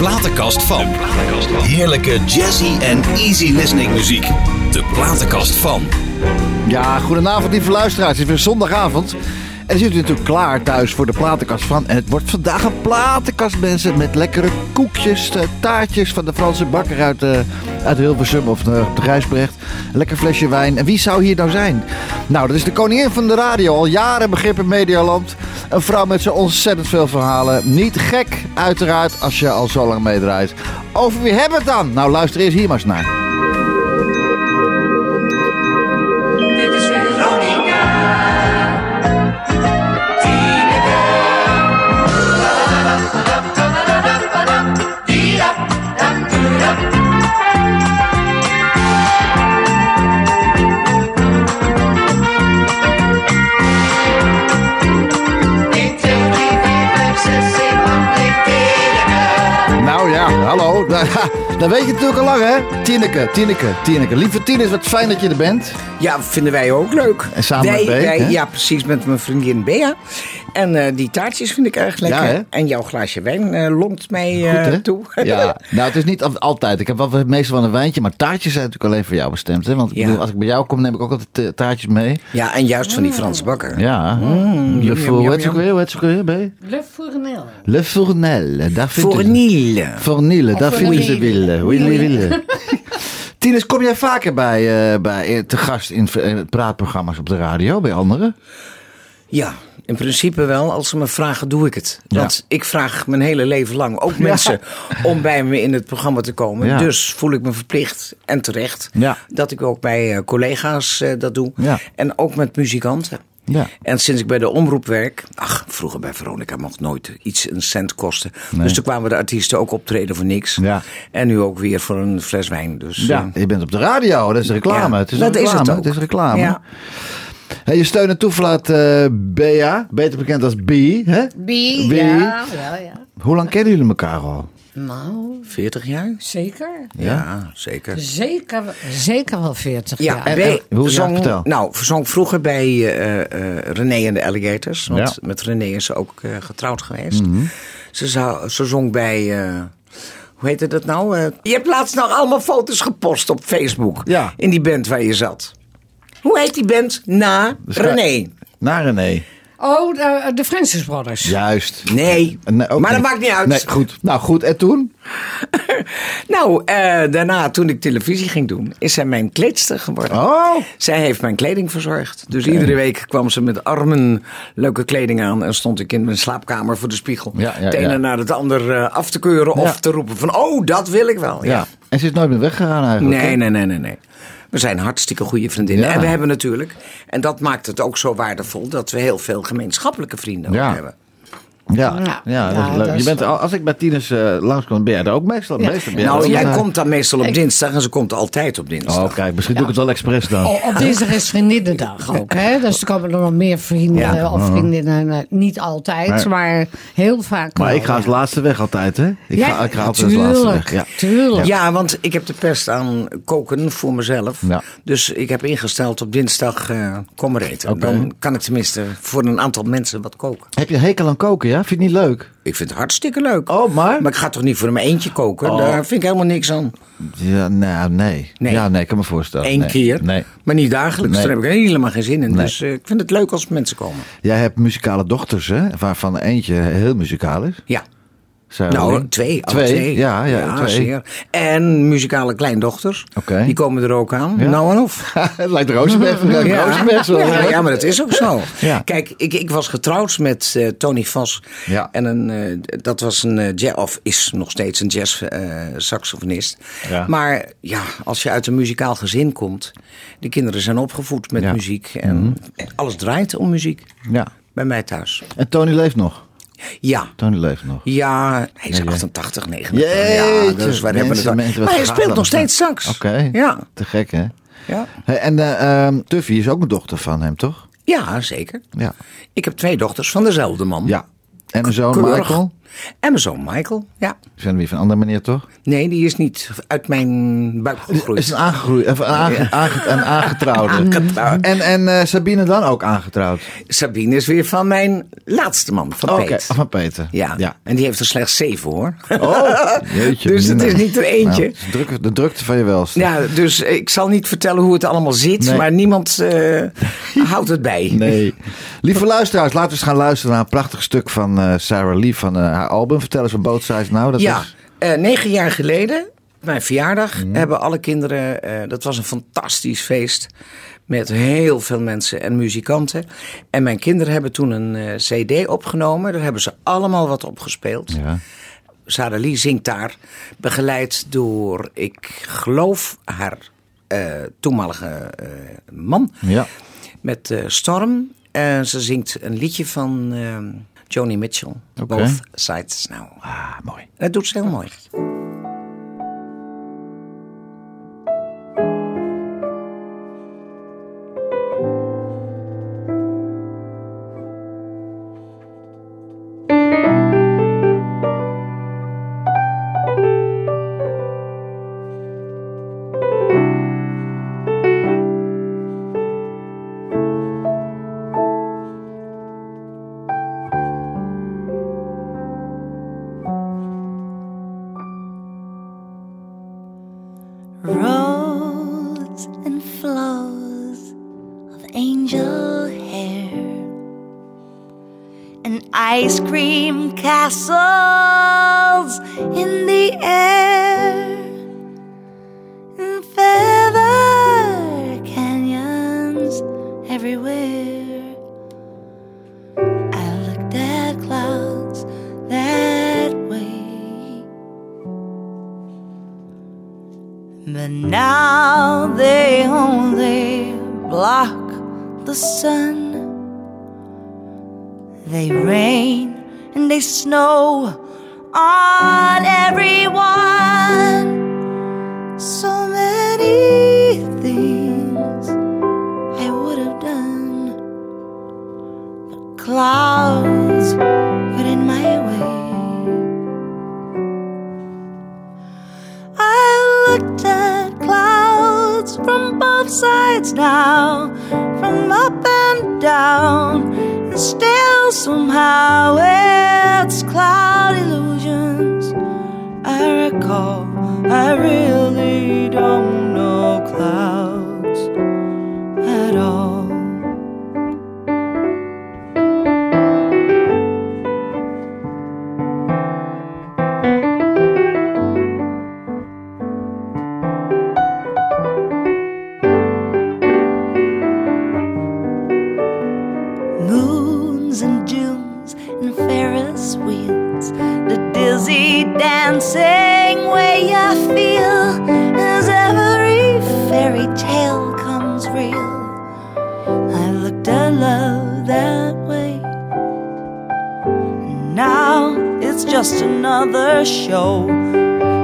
platenkast van. Heerlijke jazzy en easy listening muziek. De platenkast van. Ja, goedenavond lieve luisteraars. Het is weer zondagavond. En zit u natuurlijk klaar thuis voor de platenkast van. En het wordt vandaag een platenkast, mensen. Met lekkere koekjes, eh, taartjes van de Franse bakker uit, eh, uit Hilversum of de, de Grijsbrecht. Een lekker flesje wijn. En wie zou hier nou zijn? Nou, dat is de koningin van de radio. Al jaren begrip in Medialand. Een vrouw met zo ontzettend veel verhalen. Niet gek, uiteraard, als je al zo lang meedraait. Over wie hebben we het dan? Nou, luister eerst hier maar eens naar. Hallo. Dat weet je natuurlijk al lang, hè? Tineke, Tineke, Tineke. Lieve Tines, wat fijn dat je er bent. Ja, vinden wij ook leuk. En samen wij, met Beek, wij-? Ja, precies, met mijn vriendin Bea. En eh, die taartjes vind ik erg lekker. Ja, en jouw glaasje wijn eh, lonkt mij eh, Goed, hè? toe. Ja, nou, het is niet al- altijd. Ik heb wel meestal wel een wijntje, maar taartjes zijn natuurlijk alleen voor jou bestemd. Hè? Want ik bedoel, als ik bij jou kom, neem ik ook altijd eh, taartjes mee. Ja, en juist van die Franse bakker. Ja. Mm, Le B? Le Fournel. Le Fournel. Daar vind Voor je- Niel. Fournile, daar vinden ze willen. Willen, willen. Tines, kom jij vaker bij, eh, bij, eh, te gast in, praatprogramma's op de radio, bij anderen? Ja, in principe wel. Als ze me vragen, doe ik het. Ja. Want ik vraag mijn hele leven lang ook mensen om bij me in het programma te komen. Ja. Dus voel ik me verplicht en terecht dat ik ook bij eh, collega's eh, dat doe. En ook met muzikanten. Ja. En sinds ik bij de omroep werk, ach, vroeger bij Veronica mocht nooit iets een cent kosten. Dus toen kwamen de artiesten ook optreden voor niks. Ja. En nu ook weer voor een fles wijn. Dus, Ja, eh, je bent op de radio, dat is reclame. Ja, het is dat is het ook. is reclame. Hey, je steun en toeverlaat eh Bea, beter bekend als B. Hè? Wie? ja, ja, ja. Hoe lang kennen jullie elkaar al? Nou, 40 jaar? zeker. Ja, zeker. Zeker, zeker wel 40 Ja, jaar. bij, en- hoe- verzong, vertel. nou, verzong vroeger bij eh, eh, René en de Alligators. Want Ja. Mhm. met René is ze ook eh, getrouwd geweest. ze, zou, ze zong bij... eh, hoe heette dat nou? Je hebt laatst nog allemaal foto's gepost op Facebook. Ja. In die band waar je zat. Hoe heet die band? Na René. Na René. Oh, de, de Francis Brothers. Juist. Nee, Nee, ook maar dat maakt niet uit. Nee, goed. Nou goed, en toen? Nou, eh, daarna, toen ik televisie ging doen, is zij mijn kleedster geworden. Oh. Zij heeft mijn kleding verzorgd. Dus iedere week kwam ze met armen leuke kleding aan. En stond ik in mijn slaapkamer voor de spiegel. Ja, ja, het ene ja. naar het ander eh, af te keuren of te roepen van... Oh, dat wil ik wel. Ja. En ze is nooit meer weggegaan eigenlijk. Nee, nee, nee, nee. We zijn hartstikke goede vriendinnen. Ja. En we hebben natuurlijk, en dat maakt het ook zo waardevol... dat we heel veel gemeenschappelijke vrienden Ja. ook hebben. Ja, ja, Ja, dat is ja, leuk. dat je is bent, als ik bij Tines eh langskom, ben jij er ook meestal. Ja. meestal ben jij nou, jij komt dan meestal op dinsdag en ze komt altijd op dinsdag. Oh, kijk, misschien doe ik het wel expres dan. Oh, op dinsdag is vriendinnendag ook, hè? Dus er komen er nog meer vrienden Ja. of vriendinnen. eh, Niet altijd, Nee. maar heel vaak Maar wel, ik ga als laatste weg altijd, hè? Ik Ja, ga, ik ga altijd als laatste weg. Ja. tuurlijk. Ja, want ik heb de pest aan koken voor mezelf. Ja. Dus ik heb ingesteld op dinsdag eh kom maar eten. Dan kan ik tenminste voor een aantal mensen wat koken. Heb je hekel aan koken, ja? Vind je het niet leuk? Ik vind het hartstikke leuk. Oh, maar? Maar ik ga toch niet voor mijn eentje koken? Oh. Daar vind ik helemaal niks aan. Ja, nou, nee. Nee. Ja, nee, ik kan me voorstellen. Eén Nee. keer. Nee. Maar niet dagelijks. Nee. Daar heb ik helemaal geen zin in. Dus eh, ik vind het leuk als mensen komen. Jij hebt muzikale dochters, hè? Waarvan eentje heel muzikaal is. Ja. Nou, twee. alle Twee? twee. Ja, ja, twee. zeer. En muzikale kleindochters. Die komen er ook aan. Ja. Nou en of. het lijkt Rozenberg. Ja. Rozenberg ja, ja, maar dat is ook zo. Kijk, ik, ik was getrouwd met eh, Tony Vos. Ja. En een, eh, dat was een eh, jazz, of is nog steeds een jazz saxofonist. Maar ja, als je uit een muzikaal gezin komt, de kinderen zijn opgevoed met. Mhm. muziek. En alles draait om muziek. Ja. Bij mij thuis. En Tony leeft nog. Ja. Tony leeft nog. Ja, hij is Ja, ja. 88, 89. Ja, dus waar hebben we mensen, het mensen, over? wat Maar hij speelt nog steeds sax. Oké. Ja. Te gek, hè? Ja. Hey, en eh, ehm, Tuffy is ook een dochter van hem, toch? ja, zeker. Ja. Ik heb twee dochters van dezelfde man. Ja. En mijn zoon. Michael? En mijn zoon Michael, ja. Zijn weer van een andere manier, toch? Nee, die is niet uit mijn buik gegroeid. Is een aangegroeid, of aange, aange- een aangetrouwde. Aangetrouwd. En, en eh, Sabine dan ook aangetrouwd? Sabine is weer van mijn laatste man, van Oké, Peet. van Peter. Ja. ja. en die heeft er slechts zeven hoor. Oh, jeetje. Dus het is niet er eentje. Nou, de drukte van je welste. Ja, dus ik zal niet vertellen hoe het allemaal zit, Nee. maar niemand eh, houdt het bij. Nee. Lieve luisteraars, laten we eens gaan luisteren naar een prachtig stuk van eh, Sarah Lee van haar album. Vertel eens van Both Sides Now. Dat ja, is- eh, negen jaar geleden, mijn verjaardag, Mhm. hebben alle kinderen, eh, dat was een fantastisch feest. Met heel veel mensen en muzikanten. En mijn kinderen hebben toen een eh, CD opgenomen. Daar hebben ze allemaal wat opgespeeld. ja. Sarah Lee zingt daar, begeleid door, ik geloof, haar toenmalige man. Ja. Met Storm. En ze zingt een liedje van eh, Joni Mitchell. Both Sides Now. Ah, mooi. Dat doet ze heel mooi. From both sides now, from up and down, and still somehow it's cloud illusions. I recall, I really don't know clouds just another show.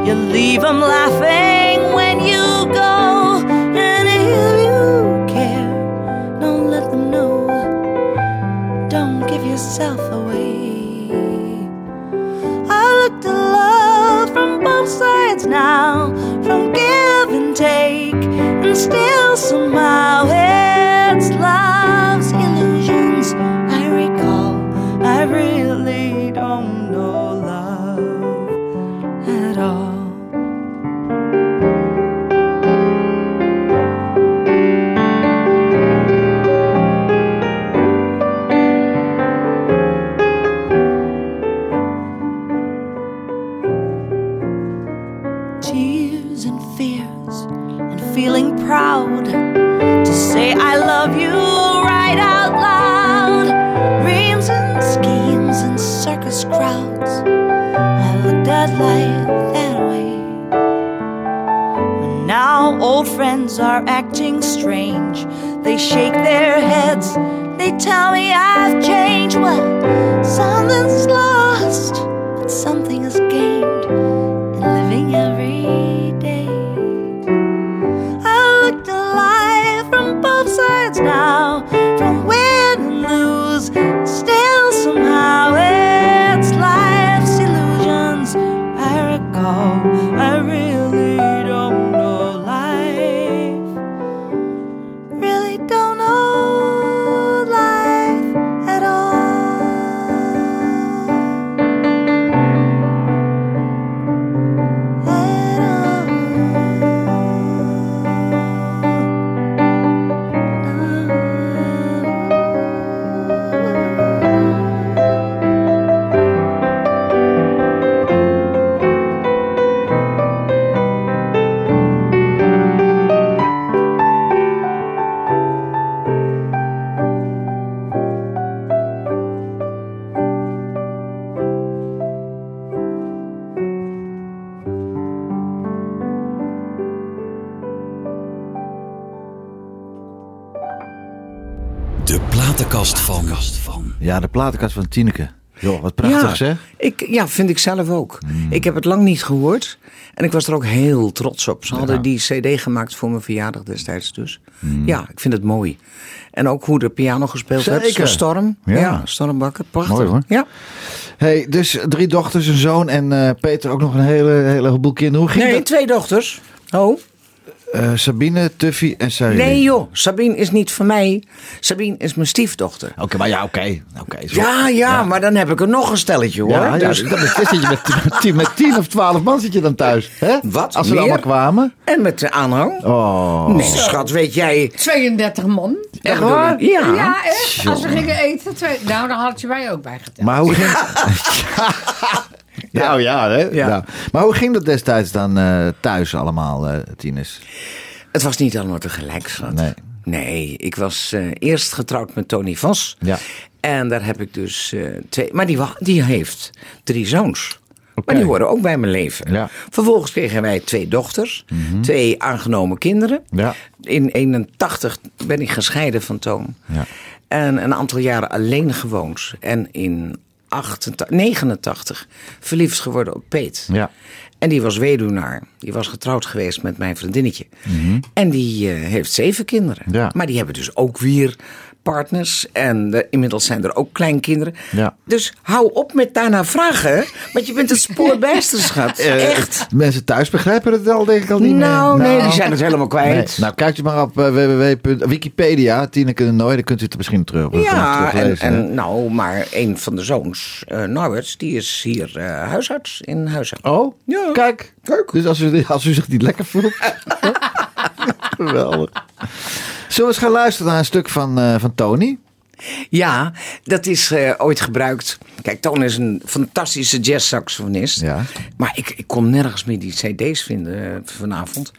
You leave them laughing when you go, and if you care, don't let them know. Don't give yourself away. I look to love from both sides now, from give and take, and still somehow life that way. But now old friends are acting strange. They shake their heads. They tell me I've changed. Well, something's lost, but something Ja, de platenkast van Tineke. Joh, wat prachtig ja, zeg. Ik, ja, vind ik zelf ook. Hmm. Ik heb het lang niet gehoord. En ik was er ook heel trots op. Ze hadden die cd gemaakt voor mijn verjaardag destijds dus. Ja, ik vind het mooi. En ook hoe de piano gespeeld werd. Hmm. Zeker. Zo Storm. Ja. Ja, Stormbakker. Prachtig. Mooi, hoor. Ja. Hey, dus drie dochters, een zoon en eh, Peter ook nog een hele, hele heleboel kinderen. Hoe ging Nee, dat? twee dochters. Oh. Eh, Sabine, Tuffy en Sarah. Nee joh, Sabine is niet van mij. Sabine is mijn stiefdochter. Oké, maar ja, oké. Oké, zo. Ja, ja, maar dan heb ik er nog een stelletje hoor. Ja, ja, Dus- dan zit je met, met, tien, met tien of twaalf man zit je dan thuis. Hè? Wat, Als ze meer? allemaal kwamen. En met de aanhang. Oh. Nee, schat, weet jij. 32 man. Echt waar? Ja. Ja, echt? Als we gingen eten. Twee... Nou, dan had je mij ook bijgeteld. Maar hoe ging... Nou ja, hè? Ja. Nou, Maar hoe ging dat destijds dan eh, thuis allemaal, eh tieners? Het was niet allemaal tegelijk, schat. Nee. Nee, ik was eh, eerst getrouwd met Tony Vos. Ja. En daar heb ik dus eh, twee. Maar die, wa- die heeft drie zoons. Oké. Maar die horen ook bij mijn leven. Ja. Vervolgens kregen wij twee dochters. Twee aangenomen kinderen. Ja. In 81 ben ik gescheiden van Toon. Ja. En een aantal jaren alleen gewoond. En in 88, 89 verliefd geworden op Peet. Ja. En die was weduwnaar. Die was getrouwd geweest met mijn vriendinnetje. En die eh, heeft zeven kinderen. Mhm. Ja. Maar die hebben dus ook weer partners. En eh, inmiddels zijn er ook kleinkinderen. Ja. Dus hou op met daarna vragen. Want je bent het spoor bijster, schat. Eh, Echt. Mensen thuis begrijpen het al, denk ik al niet Nou, meer. nee, die zijn het helemaal Nee. kwijt. Nou, kijk je maar op uh, www.wikipedia, Tineke de Nooy, dan kunt u het misschien terug, Ja, en, nou, maar een van de zoons, eh Norberts, die is hier eh, huisarts in Huizen. Oh, Ja. kijk. Kijk. Dus als u, als u zich niet lekker voelt. Geweldig. Zullen we eens gaan luisteren naar een stuk van, eh, van Tony? Ja, dat is eh, ooit gebruikt. Kijk, Toon is een fantastische jazzsaxofonist. Ja. Maar ik, ik kon nergens meer die cd's vinden eh, vanavond.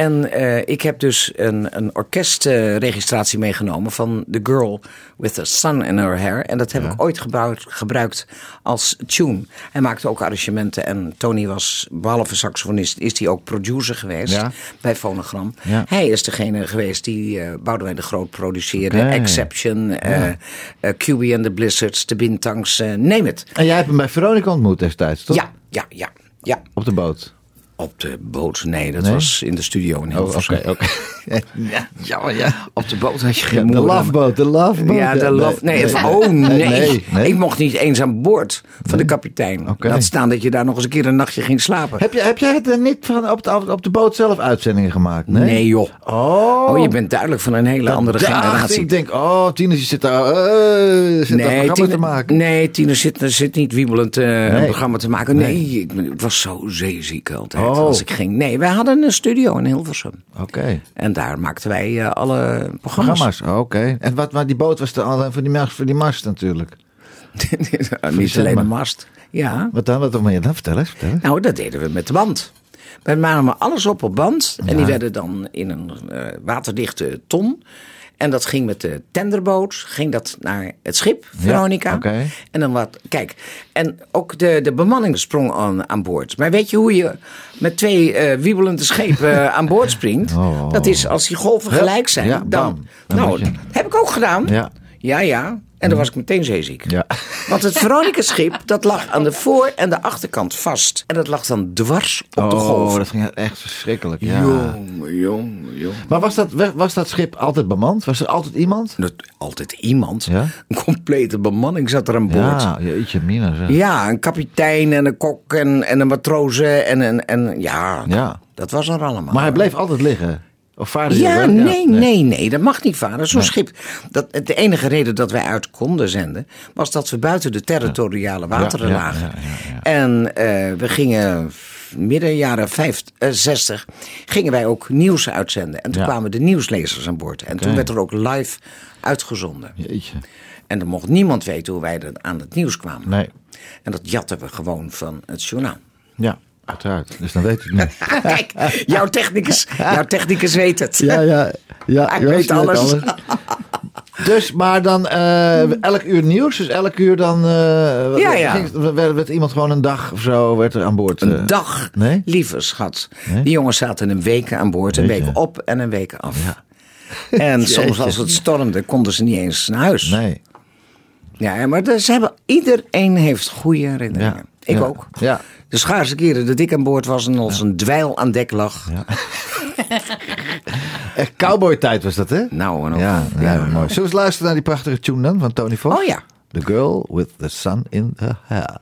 En eh, ik heb dus een, een orkestregistratie meegenomen van The Girl with the Sun in Her Hair. En dat heb ik ooit gebruikt, gebruikt als tune. Hij maakte ook arrangementen. En Tony was, behalve saxofonist, is hij ook producer geweest Ja. bij Phonogram. Ja. Hij is degene geweest die eh Boudewijn de Groot produceerde. Oké. Exception, eh eh, QB and the Blizzards, de Bintangs, neem het. En jij hebt hem bij Veronica ontmoet destijds, toch? Ja, ja, ja, ja. Op de boot. Op de boot, nee, dat Nee? was in de studio in Oh, Hilversum. oké, oké. ja, jammer, ja. Op de boot had je Ja, geen de loveboat, de loveboat. Ja, de love. Nee, het- nee. oh nee. Ik mocht niet eens aan boord van de kapitein. Oké. Laat staan dat je daar nog eens een keer een nachtje ging slapen. Heb, je, heb jij het er niet van op de, op de boot zelf uitzendingen gemaakt? Nee, Nee, joh. Oh, Oh, je bent duidelijk van een hele andere generatie. Ik denk, oh, Tinus zit daar eh, zit daar nee, Tine, te maken. nee, Tine zit, zit niet wiebelend eh, een programma te maken. Nee, ik, was zo zeeziek altijd Oh. Als ik ging. Nee, wij hadden een studio in Hilversum. Oké, En daar maakten wij eh, alle programma's. programma's. Oh, Oké. En wat, maar die boot was er al voor die, mast, voor die mast natuurlijk. niet alleen de mast. Ja. Wat dan? Wat dan? Ja, dan vertel eens, vertel eens. Nou, dat deden we met de band. We namen alles op op band. En die werden dan in een eh, waterdichte ton. En dat ging met de tenderboot, ging dat naar het schip, Veronica. oké. En dan wat, kijk, en ook de, de bemanning sprong aan, aan boord. Maar weet je hoe je met twee eh, wiebelende schepen eh, aan boord springt? Oh. Dat is als die golven gelijk zijn. ja, dan, nou, heb ik ook gedaan. Ja. ja. ja. En dan was ik meteen zeeziek. Ja. Want het Veronica-schip, dat lag aan de voor- en de achterkant vast. En dat lag dan dwars op de Oh, golf. dat ging echt verschrikkelijk. Ja. Jongen, jongen, jongen. Maar was dat, was dat schip altijd bemand? Was er altijd iemand? Dat, altijd iemand. Ja? Een complete bemanning zat er aan boord. Ja, jeetje mina zeg. Ja, een kapitein en een kok en, en een matroze en een... En, ja, Ja. dat was er allemaal. Maar hij bleef altijd liggen. Of hij Ja, nee, nee, nee, dat mag niet varen. Zo'n schip, dat, de enige reden dat wij uit konden zenden... was dat we buiten de territoriale wateren Ja, lagen. ja, ja, ja. En eh, we gingen midden jaren 50, eh, 60... gingen wij ook nieuws uitzenden. En toen Ja. kwamen de nieuwslezers aan boord. En toen werd er ook live uitgezonden. Jeetje. En dan mocht niemand weten hoe wij er aan het nieuws kwamen. Nee. En dat jatten we gewoon van het journaal. Ja, uiteraard. Dus dan weet ik het niet. Kijk, jouw technicus, jouw technicus weet het. Ja, ja. ja Hij weet alles. Dus, maar dan eh, elk uur nieuws. Dus elk uur dan... eh, Ja, ja. ging- werd, werd iemand gewoon een dag of zo werd er aan boord. eh, Een dag, Nee? lieve schat. Nee? Die jongens zaten een week aan boord, een week op en een week af. Ja. En soms als het stormde, konden ze niet eens naar huis. Nee. Ja, maar dus ze hebben, iedereen heeft goede herinneringen. Ik Ja. ook. Ja. De schaarse keren dat ik aan boord was en als een dweil aan dek lag. Echt cowboy-tijd was dat, hè? Nou en of. Ja, ja, mooi. Zullen we eens luisteren naar die prachtige tune dan van Tony Fox? Oh ja. The Girl with the Sun in Her Hair.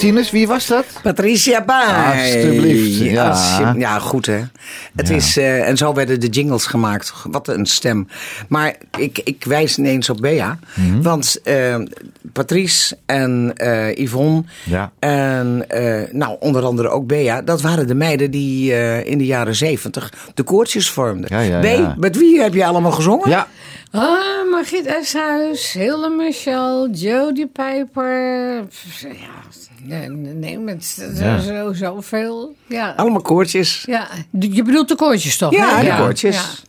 Tinus. Wie was dat? Patricia Pai. Alsjeblieft, ja. Alsje- ja, goed hè. Het is, eh, en zo werden de jingles gemaakt. Wat een stem. Maar ik, ik wijs ineens op Bea. Mhm. Want eh, Patrice en eh, Yvonne Ja. en nou, onder andere ook Bea. Dat waren de meiden die in de jaren zeventig de koortjes vormden. Ja, ja, B, ja. met wie heb je allemaal gezongen? Ja. Ah, Margriet Eshuis, Hilde Michel, Jodie Piper. Ja, nee, met Ja. zo, zoveel. Ja. Allemaal koortjes. ja, je bedoelt de koortjes toch? Ja, hè? de koortjes.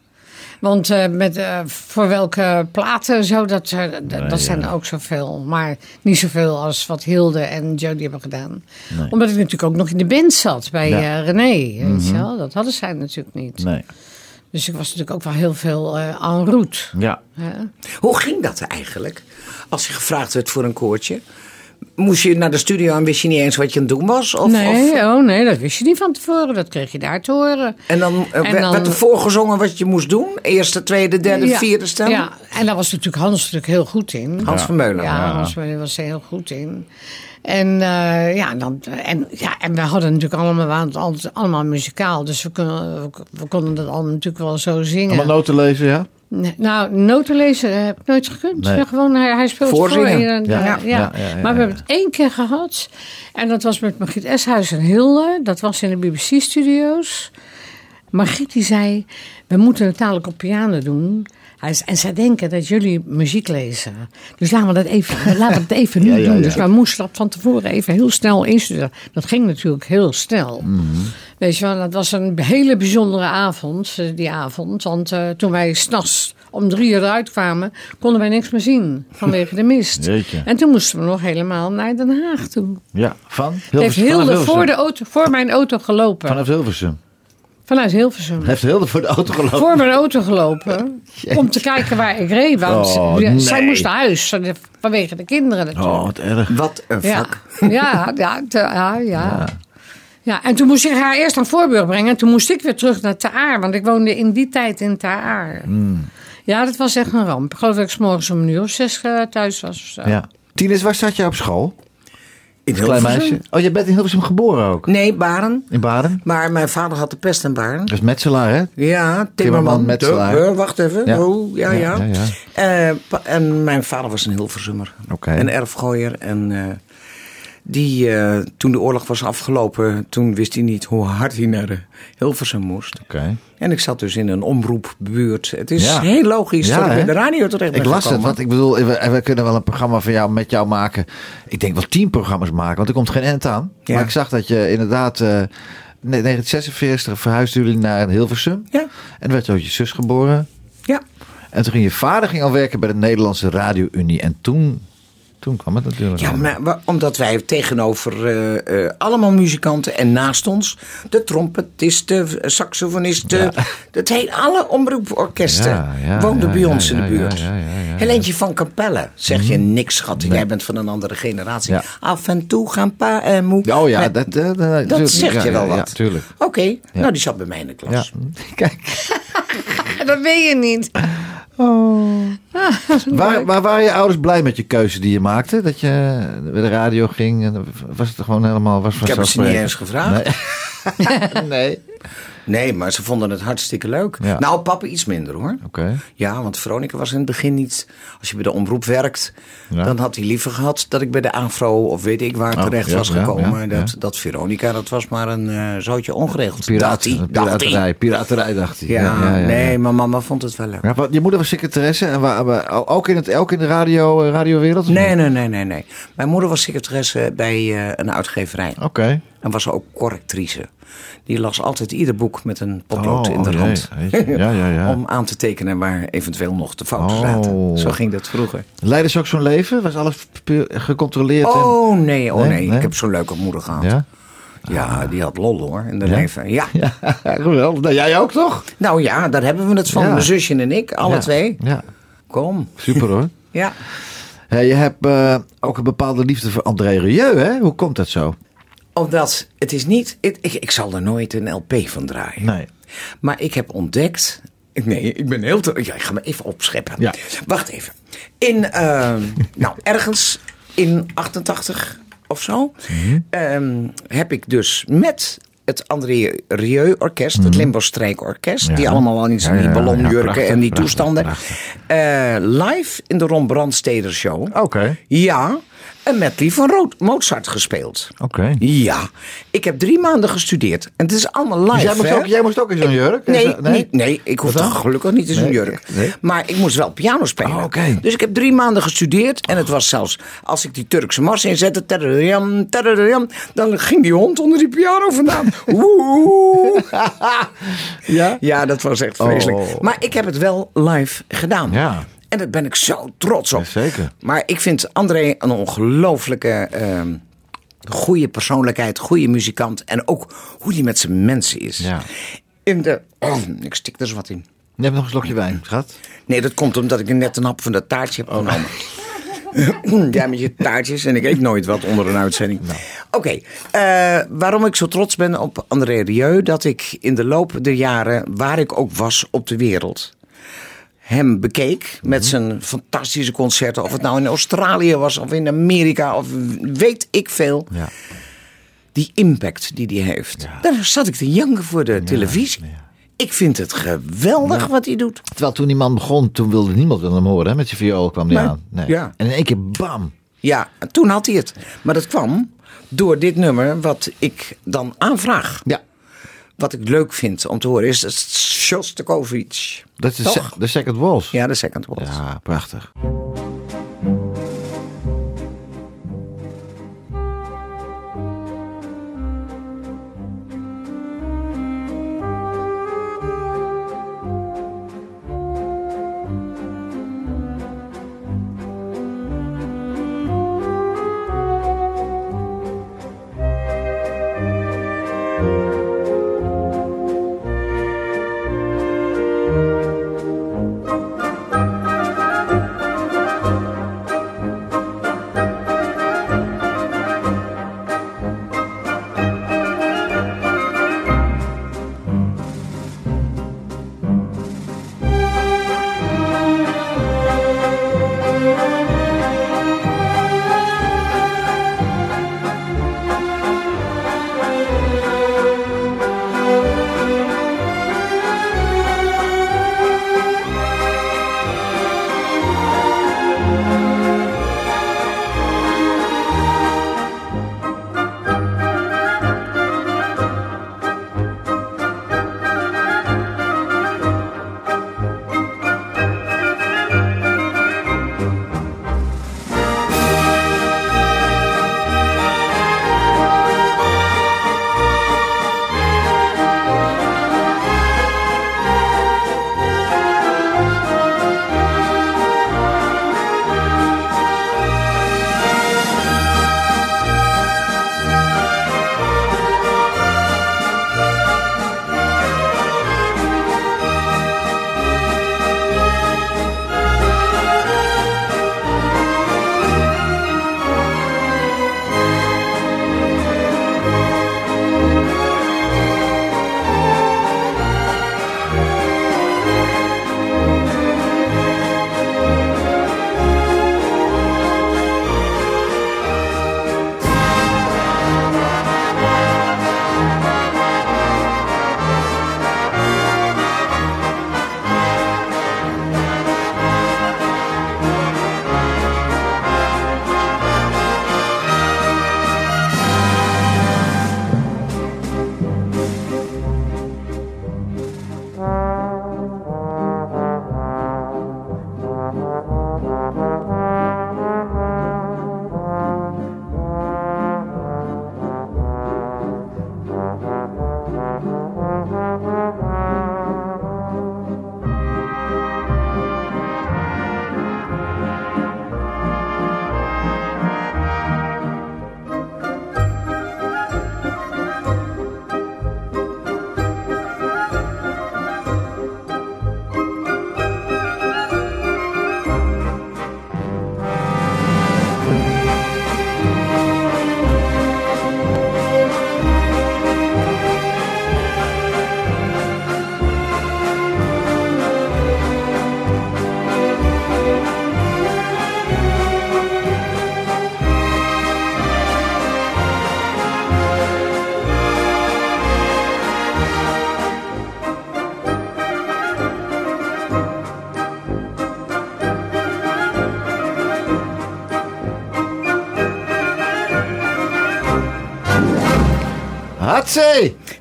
Want eh, met, eh, voor welke platen zo, dat, eh, dat zijn er ook zoveel. Maar niet zoveel als wat Hilde en Jodie hebben gedaan. Omdat ik natuurlijk ook nog in de band zat bij Ja. Mhm. eh, René. Weet je wel? Dat hadden zij natuurlijk niet. Nee. Dus ik was natuurlijk ook wel heel veel eh en route. Ja. hè. Hoe ging dat eigenlijk? Als je gevraagd werd voor een koortje. Moest je naar de studio en wist je niet eens wat je aan het doen was? Of, nee, of- oh nee, dat wist je niet van tevoren. Dat kreeg je daar te horen. en dan, eh, En werd- dan- werd er voorgezongen wat je moest doen? Eerste, tweede, derde, Ja, vierde stem? Ja, en daar was natuurlijk Hans natuurlijk heel goed in. Hans van Meulen. Ja, Hans Vermeulen was er heel goed in. En, eh, ja, dan, en, ja, en we hadden natuurlijk allemaal, altijd allemaal muzikaal. Dus we, kunnen, we, we konden dat allemaal natuurlijk wel zo zingen. Allemaal noten lezen, ja? Nee, nou, noten lezen heb ik nooit gekund. Nee. Gewoon, hij, hij speelt Voorzingen. voor. en, Ja, ja, maar we hebben het één keer gehad. En dat was met Margriet Eshuis en Hilde. Dat was in de BBC-studio's. Margriet die zei, we moeten het dadelijk op piano doen. En zij denken dat jullie muziek lezen. Dus laten we dat even, laten we het even nu Ja, ja, doen. Dus wij moesten dat van tevoren even heel snel instuderen. Dat ging natuurlijk heel snel. Mhm. Weet je wel, dat was een hele bijzondere avond, eh, die avond. Want eh, toen wij s'nachts om drie uur eruit kwamen, konden wij niks meer zien vanwege de mist. Jeetje. En toen moesten we nog helemaal naar Den Haag toe. Ja, van? Heeft Hilversum- Hilde vanaf voor, de Hilversum. auto, voor mijn auto gelopen. Vanaf Hilversum. Vanuit Hilversum. Heeft Hilde voor de auto gelopen? Voor mijn auto gelopen. Om te kijken waar ik reed. Want Oh, zij moest naar huis. Vanwege de kinderen natuurlijk. Oh, wat erg. Wat een Ja, vak. ja, ja, te- ja, ja. Ja, en toen moest ik haar eerst naar Voorburg brengen. En toen moest ik weer terug naar Ter Aar. Want ik woonde in die tijd in Ter Aar. Hmm. Ja, dat was echt een ramp. Ik geloof dat ik 's morgens om een uur of zes eh, thuis was. Of zo. Ja. Tines, waar zat je op school? In Klein meisje. Oh, je bent in Hilversum geboren ook? Nee, Baren. In Baden? Maar mijn vader had de pest en Baren. Dat is metselaar, hè? Ja, Timmerman, Timmerman. Metselaar. De- wacht even. Ja. Oh, ja, ja. Ja, ja, Eh, en mijn vader was een Hilversummer. Oké. Een erfgooier. En eh, die, eh, toen de oorlog was afgelopen, toen wist hij niet hoe hard hij naar de Hilversum moest. Oké. En ik zat dus in een omroepbuurt. Het is Ja. heel logisch Ja, dat ik bij de radio terecht ben Ik las het, want ik bedoel, we, we kunnen wel een programma van jou met jou maken. Ik denk wel tien programma's maken, want er komt geen end aan. Ja. Maar ik zag dat je inderdaad, eh 1946 verhuisden jullie naar Hilversum. Ja, En werd ook je zus geboren. ja. En toen ging je vader ging al werken bij de Nederlandse Radio-Unie. En toen, toen kwam het natuurlijk. Ja, maar omdat wij tegenover eh, eh, allemaal muzikanten en naast ons de trompetisten, saxofonisten, het hele, alle omroeporkesten Ja, ja, woonden ja, bij ja, ons in de buurt. ja, ja, ja, ja. Helentje van Capelle, zeg je niks schat, jij bent van een andere generatie. Ja. Af en toe gaan pa en moe. Oh ja, Maar dat, dat, dat, dat tuurlijk. zegt Ja, je wel ja, wat. Ja, tuurlijk. Oké, nou die zat bij mij in de Ja. klas. Kijk, Dat weet je niet. waar, waar waren je ouders blij met je keuze die je maakte? Dat je bij de radio ging? En was het gewoon helemaal... Was Ik heb ze niet eens gevraagd. Nee. nee. Nee, maar ze vonden het hartstikke leuk. Ja. Nou, papa iets minder hoor. Oké. Ja, want Veronica was in het begin niet. Als je bij de omroep werkt, Ja. dan had hij liever gehad dat ik bij de Afro of weet ik waar Oh, terecht ja, was gekomen. dat, dat Veronica, dat was maar een eh zootje ongeregeld. Hij. piraterij, piraterij dacht hij. Ja, nee, maar mama vond het wel leuk. Ja, je moeder was secretaresse en waar, waar- ook in, het, ook in de radio, eh, radiowereld? Nee, nee, nee, nee, nee. Mijn moeder was secretaresse bij eh, een uitgeverij. Oké. En was ook correctrice. Die las altijd ieder boek met een potlood Oh, in de oh, hand. jee. Ja, ja, ja. Om aan te tekenen waar eventueel nog de fouten Oh. zaten. Zo ging dat vroeger. Leidde ze ook zo'n leven? Was alles gecontroleerd? en- Oh nee, oh Nee, nee. nee? Ik heb zo'n leuke moeder gehad. Ja? Ja, die had lol hoor in de Ja? leven. Ja. Ja, geweldig. Nou, jij ook toch? Nou ja, daar hebben we het van. Ja. Mijn zusje en ik, alle twee. Ja, Kom. super hoor. Ja. Ja, je hebt eh, ook een bepaalde liefde voor André Rieu, hè? Hoe komt dat zo? Omdat het is niet... Ik, ik, ik zal er nooit een LP van draaien. Nee. Maar ik heb ontdekt... Nee, ik ben heel... Te, ja, ik ga me even opscheppen. Ja. Wacht even. In... ehm, nou, ergens in 88 of zo... Mhm. ehm, heb ik dus met het André Rieu Orkest, het Limbo Strijkorkest... Mhm. Ja. die allemaal wel iets Ja, in die ballonjurken prachtig, en die prachtig, toestanden... prachtig. eh, live in de Ron Brandsteder Show... Oké. Ja, een medley van Ro- Mozart gespeeld. Oké. Ja, ik heb drie maanden gestudeerd. En het is allemaal live, Dus jij moest, ook, jij moest ook in zo'n jurk? Nee, nee, ik hoef Wat dan? toch gelukkig niet in zo'n Nee, jurk. nee. Maar ik moest wel piano spelen. Oh, oké. Dus ik heb drie maanden gestudeerd. En het was zelfs, als ik die Turkse mars inzette... tadadadam, dan ging die hond onder die piano vandaan. Ja? Ja, dat was echt vreselijk. Oh. Maar ik heb het wel live gedaan. Ja. En daar ben ik zo trots op. Jazeker. Maar ik vind André een ongelooflijke ehm goede persoonlijkheid, goede muzikant. En ook hoe hij met zijn mensen is. Ja. In de, oh, ik stik er zo wat in. Je hebt nog een slokje wijn, schat. Nee, dat komt omdat ik net een hap van dat taartje heb genomen. ja, met je taartjes. En ik eet nooit wat onder een uitzending. Oké, eh, waarom ik zo trots ben op André Rieu... dat ik in de loop der jaren, waar ik ook was op de wereld... hem bekeek met zijn fantastische concerten. Of het nou in Australië was of in Amerika of weet ik veel. Ja. Die impact die hij heeft. Daar zat ik te janken voor de televisie. Ik vind het geweldig wat hij doet. Terwijl toen die man begon, toen wilde niemand hem horen. Hè? Met zijn viool kwam hij Nee. aan. Nee. Ja. En in één keer bam. Ja, en toen had hij het. Maar dat kwam door dit nummer wat ik dan aanvraag. Ja. Wat ik leuk vind om te horen is Shostakovich. Dat is de, second waltz. Ja, de second waltz. Ja, prachtig.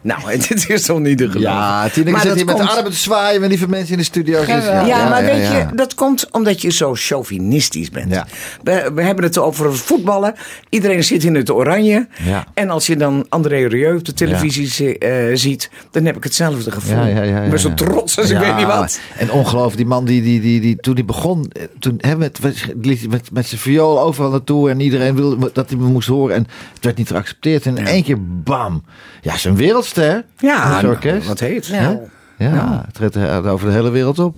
Nou, dit is toch niet te geloven. Ja, Tineke Maar zit hier met de armen te zwaaien met lieve mensen in de studio. Dus Geweldig. Ja, maar weet ja. je, dat komt omdat je zo chauvinistisch bent. Ja. We, we hebben het over voetballen. Iedereen zit in het oranje. Ja. En als je dan André Rieu op de televisie eh, ziet, dan heb ik hetzelfde gevoel. Ja, ja, ja, ja, ik ben zo ja. trots als ik Ja, weet niet wat. En ongelooflijk, die man die, die, die, die toen hij begon, eh, toen, hè, met, met, met, met zijn viool overal naartoe en iedereen wilde dat hij me moest horen en het werd niet geaccepteerd. En in één keer bam. Ja, zijn Ja, dat nou, orkest. wat heet. Ja. Ja, het treedt eh, over de hele wereld op.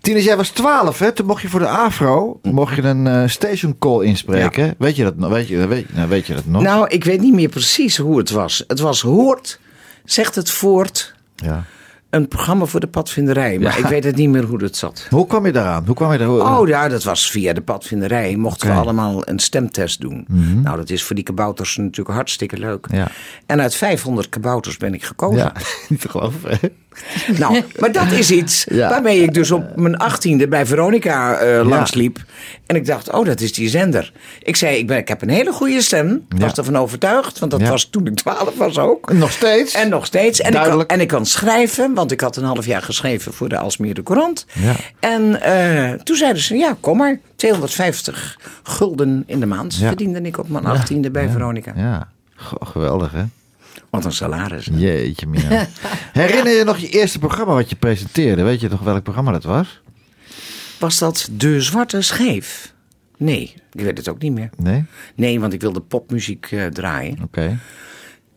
Tinus, jij was 12, hè? Toen mocht je voor de Afro mocht je een eh, station call inspreken. Weet je dat nog? Weet je, weet, nou, weet je dat nog? Nou, ik weet niet meer precies hoe het was. Het was hoort, zegt het voort. ja. Een programma voor de padvinderij, maar Ja. ik weet het niet meer hoe dat zat. Hoe kwam je daaraan? Hoe kwam je daar? Oh ja, dat was via de padvinderij. Mochten we allemaal een stemtest doen. Nou, dat is voor die kabouters natuurlijk hartstikke leuk. Ja. En uit 500 kabouters ben ik gekozen. Ja, niet te geloven. Nou, maar dat is iets Ja. waarmee ik dus op mijn achttiende bij Veronica eh, langsliep. En ik dacht, oh, dat is die zender. Ik zei, ik, ben, ik heb een hele goede stem. Ja. Was ervan overtuigd, want dat was toen ik twaalf was ook. Nog steeds? En nog steeds. En ik, kan, Duidelijk. en ik kan schrijven, want ik had een half jaar geschreven voor de Alsmeerde Courant. Ja. En eh, toen zeiden ze, ja, kom maar. 250 gulden in de maand verdiende ik op mijn achttiende bij Veronica. Ja, geweldig hè? Wat een salaris. Jeetje mina. Herinner je nog je eerste programma wat je presenteerde? Weet je nog welk programma dat was? Was dat De Zwarte Scheef? Nee, ik weet het ook niet meer. Nee? Nee, want ik wilde popmuziek eh, draaien. Oké.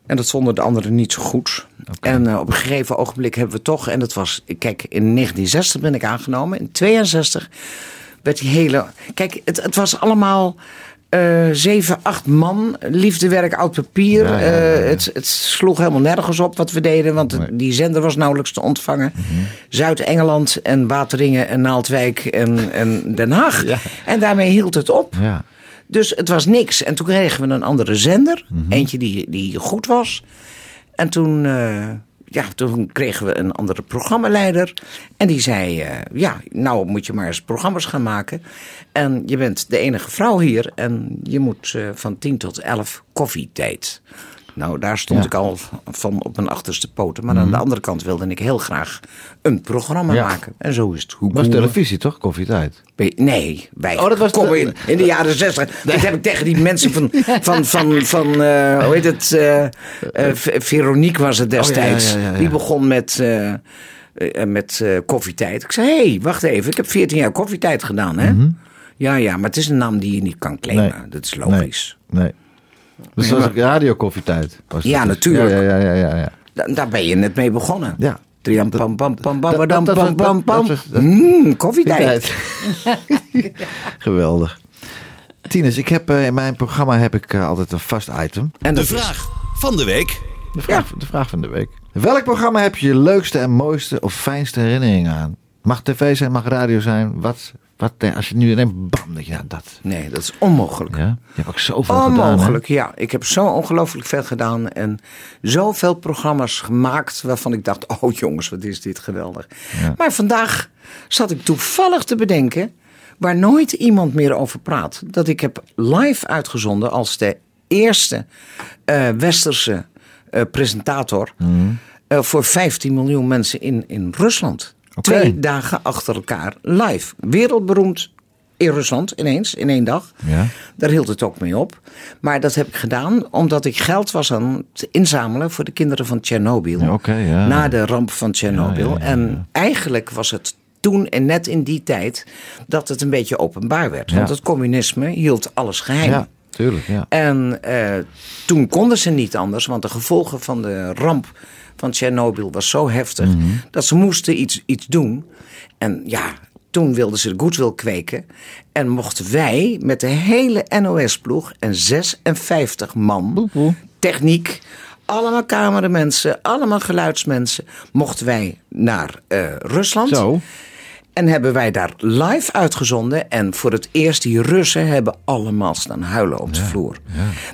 En dat vonden de anderen niet zo goed. En eh, op een gegeven ogenblik hebben we toch... En dat was... Kijk, in 1960 ben ik aangenomen. In 62 werd die hele... Kijk, het, het was allemaal... eh, zeven, acht man, liefdewerk, oud papier. Ja, ja, ja, ja. Eh, het, het sloeg helemaal nergens op wat we deden, want die zender was nauwelijks te ontvangen. Mhm. Zuid-Engeland en Wateringen en Naaldwijk en, en Den Haag. En daarmee hield het op. Ja. Dus het was niks. En toen kregen we een andere zender. Mhm. Eentje die, die goed was. En toen, eh, ja, toen kregen we een andere programmaleider. En die zei, eh, ja, nou moet je maar eens programma's gaan maken. En je bent de enige vrouw hier. En je moet eh, van 10 tot 11 koffietijd. Nou, daar stond Ja. ik al van op mijn achterste poten. Maar aan de andere kant wilde ik heel graag een programma Ja. maken. En zo is het. Hoe was televisie toch? Koffietijd. Nee, wij Oh, dat was de- in, in de jaren zestig. Dit heb ik tegen die mensen van, van, van, van eh, hoe heet het, eh, eh, Veronique was het destijds. Oh, ja, ja. Die begon met, met koffietijd. Ik zei, hé, hey, wacht even, ik heb 14 jaar koffietijd gedaan, hè? Ja, ja, maar het is een naam die je niet kan claimen. Mhm. Nee. Dat is logisch. Nee. nee. Dus dat was ook radiokoffietijd. Ja, dus. natuurlijk. Ja, ja, ja, ja, ja, ja. Da- daar ben je net mee begonnen. Ja. Triam, pam, pam, pam, dat- pam, pam, dat- pam, dat- pam, dat- pam. dat- dat- Mm, koffietijd. Geweldig. Tinus, ik heb eh, in mijn programma heb ik eh, altijd een vast item. En De vraag van de week. De vraag, de vraag van de week. Welk programma heb je je leukste en mooiste of fijnste herinneringen aan? Mag tv zijn, mag radio zijn. Wat, wat eh, als je nu denkt, bam, dat je nou dat. Nee, dat is onmogelijk. Ja? Je hebt ook zoveel gedaan. hè? Onmogelijk, ja. Ik heb zo ongelooflijk veel gedaan en zoveel programma's gemaakt waarvan ik dacht, oh jongens, wat is dit geweldig. Ja. Maar vandaag zat ik toevallig te bedenken, waar nooit iemand meer over praat, dat ik heb live uitgezonden als de eerste eh, westerse eh, presentator eh, voor 15 miljoen mensen in, in Rusland. Twee dagen achter elkaar live. Wereldberoemd in Rusland ineens, in één dag. Ja. Daar hield het ook mee op. Maar dat heb ik gedaan omdat ik geld was aan het inzamelen voor de kinderen van Tsjernobyl. Ja, ja. Na de ramp van Tsjernobyl. En eigenlijk was het toen en net in die tijd dat het een beetje openbaar werd. Want het communisme hield alles geheim. Ja, tuurlijk. Ja. En eh, toen konden ze niet anders, want de gevolgen van de ramp van Tsjernobyl was zo heftig Mhm. dat ze moesten iets, iets doen. En ja, toen wilden ze de goodwill kweken en mochten wij met de hele NOS-ploeg en 56 man, techniek, allemaal cameramensen, allemaal geluidsmensen, mochten wij naar eh, Rusland. Zo. En hebben wij daar live uitgezonden. En voor het eerst, die Russen hebben allemaal staan huilen op de vloer.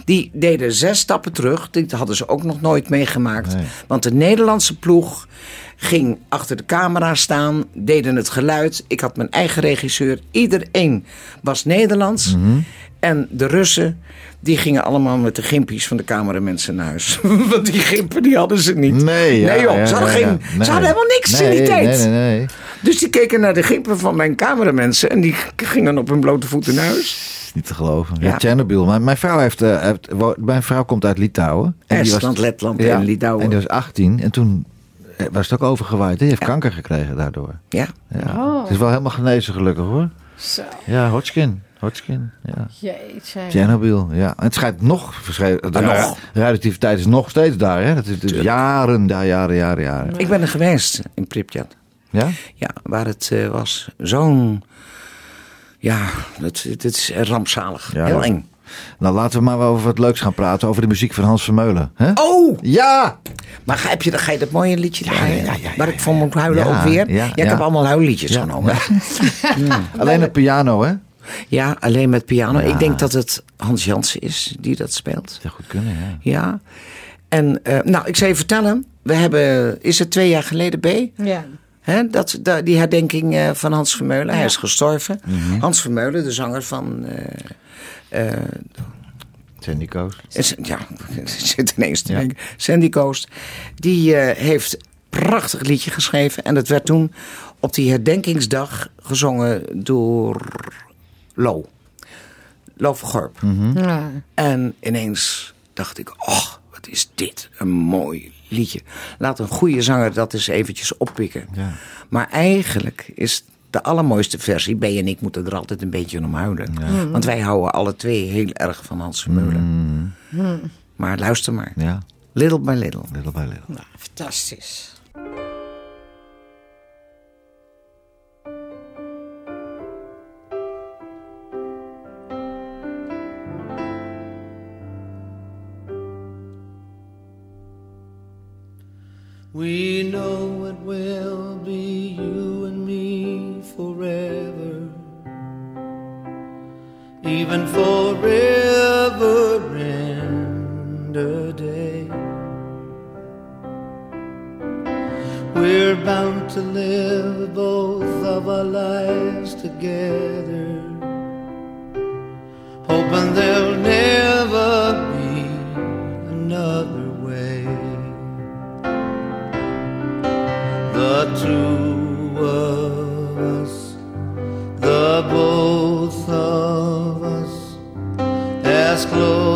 Die deden zes stappen terug. Dit hadden ze ook nog nooit meegemaakt. Want de Nederlandse ploeg ging achter de camera staan. Deden het geluid. Ik had mijn eigen regisseur. Iedereen was Nederlands. Mhm. En de Russen, die gingen allemaal met de gimpies van de cameramensen naar huis. Want die gimpen, die hadden ze niet. Nee, ja, nee joh, ja, ze, hadden ja, geen, Nee. ze hadden helemaal niks in die tijd. Nee, nee, nee. Dus die keken naar de gimpen van mijn cameramensen en die gingen op hun blote voeten naar huis. Is niet te geloven. Ja, Ja. Tsjernobyl. Mijn, mijn, vrouw heeft, eh, heeft- mijn vrouw komt uit Litouwen. En die Estland, Letland ja, en Litouwen. En die was 18 en toen eh, was het ook overgewaaid. Die heeft kanker gekregen daardoor. Ja. Ja. Oh. Het is wel helemaal genezen gelukkig hoor. Zo, Ja, Hodgkin. Hodgkin, ja. jeetje. Tsjernobyl, ja. En het schijnt nog verschreven. De nog. radioactiviteit is nog steeds daar, hè? Dat is, is jaren, daar, jaren, jaren, jaren. Ik ben er geweest in Pripyat. Ja? Ja, waar het eh, was zo'n... Ja, het, het is rampzalig. Ja. Heel eng. Nou, laten we maar wel over wat leuks gaan praten. Over de muziek van Hans Vermeulen. Hè? Oh! Ja! Maar ga, heb je, ga je dat mooie liedje draaien? ja, ja, ja, waar ik van moet huilen Ja, ook weer? ja, ik ja. heb allemaal huilliedjes Ja. genomen. Alleen de piano, hè? Ja, alleen met piano. Ik denk dat het Hans Jansen is die dat speelt. Zou goed kunnen, ja. Ja. En eh, nou, ik zal je vertellen. We hebben, is het twee jaar geleden B? Ja. Hè, dat, da- die herdenking eh, van Hans Vermeulen. Hij is gestorven. Hans Vermeulen, de zanger van... eh, eh, Sandy Coast. is- ja, ik zit ineens te Ja. denken. Sandy Coast. Die eh, heeft een prachtig liedje geschreven. En dat werd toen op die herdenkingsdag gezongen door Lo. Lo van Gorp. Ja. En ineens dacht ik, oh, wat is dit een mooi liedje. Laat een goede zanger dat eens eventjes oppikken. Ja. Maar eigenlijk is de allermooiste versie, B en ik moeten er altijd een beetje om huilen. Want wij houden alle twee heel erg van Hans Vermeulen. Maar luister maar. Ja, Little by little. little by little. Fantastisch. We know it will be you and me forever, even forever and a day. We're bound to live both of our lives together, hoping there'll two of us, the both of us, as close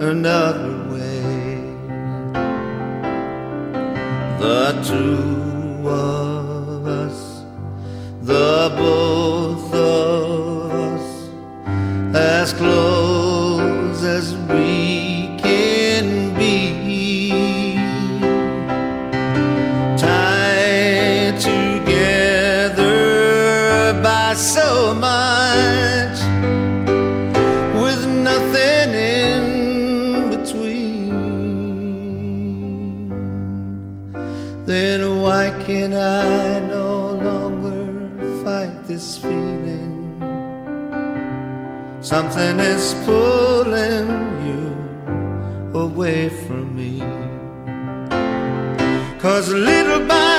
another way. The two of us, the both Something is pulling you away from me. Cause little by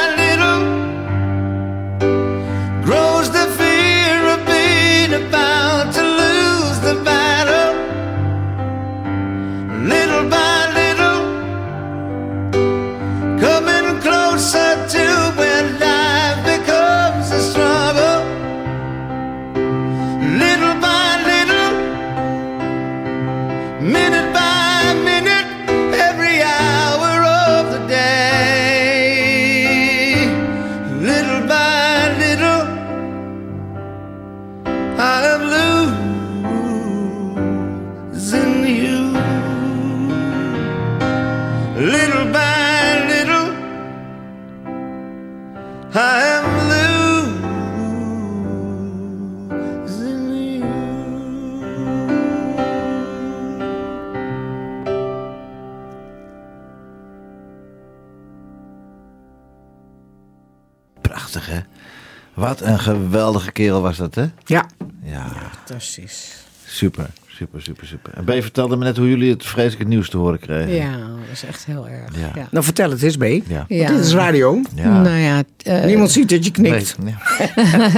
Wat een geweldige kerel was dat, hè? Ja. Ja, fantastisch. Super, super, super, super. En B vertelde me net hoe jullie het vreselijke nieuws te horen kregen. Ja, dat is echt heel erg. Ja. Nou, vertel het eens, B. Ja. Dit is radio. Nou ja, uh, Niemand ziet dat je knikt. Nee.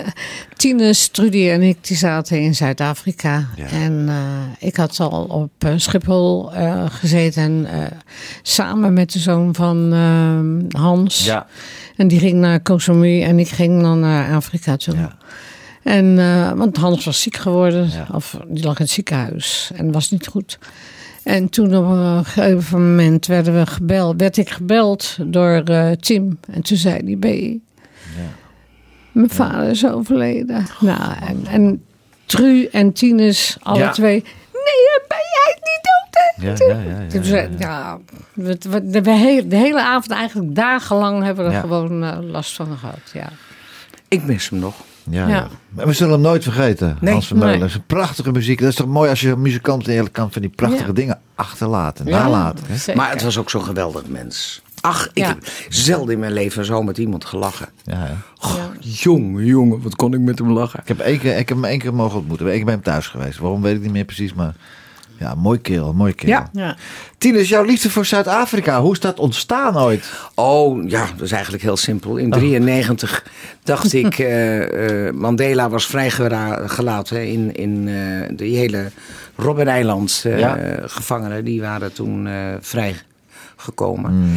Tine, Trudy en ik die zaten in Zuid-Afrika. En eh, ik had al op eh, Schiphol gezeten. samen met de zoon van ehm, Hans. Ja. En die ging naar Koh Samui en ik ging dan naar Afrika toe. Ja. En, eh, want Hans was ziek geworden. Ja. Of die lag in het ziekenhuis. En was niet goed. En toen op een gegeven moment werden we gebeld, werd ik gebeld door eh, Tim. En toen zei hij, ben je... Mijn vader is overleden. Nou, en, en Tru en Tines, alle Ja. twee. Nee, ben jij niet dood? hè?" Ja, ja, ja, ja, Toen ja, ja, we, we- de, we he- de hele avond, eigenlijk dagenlang, hebben we er Ja. gewoon eh, last van gehad. Ja. Ik mis hem nog. Ja, Ja. ja. Maar we zullen hem nooit vergeten, Nee, Hans Vermeulen. nee. Dat is een prachtige muziek. Dat is toch mooi als je muzikant je kan van die prachtige Ja. dingen achterlaten, Ja, nalaten. Maar het was ook zo'n geweldig mens. Ach, ik Ja. heb zelden in mijn leven zo met iemand gelachen. Ja, hè. Oh, jongen, jongen, wat kon ik met hem lachen. Ik heb, één keer, ik heb hem één keer mogen ontmoeten. Ik ben hem thuis geweest. Waarom weet ik niet meer precies, maar... Ja, mooi kerel, mooi kerel. Ja. Ja. Tinus, jouw liefde voor Zuid-Afrika, hoe is dat ontstaan ooit? Oh, ja, dat is eigenlijk heel simpel. In 93 dacht ik, eh, eh, Mandela was vrijgelaten in, in eh de hele Robben-eiland. eh, Ja. Gevangenen, die waren toen eh vrijgekomen.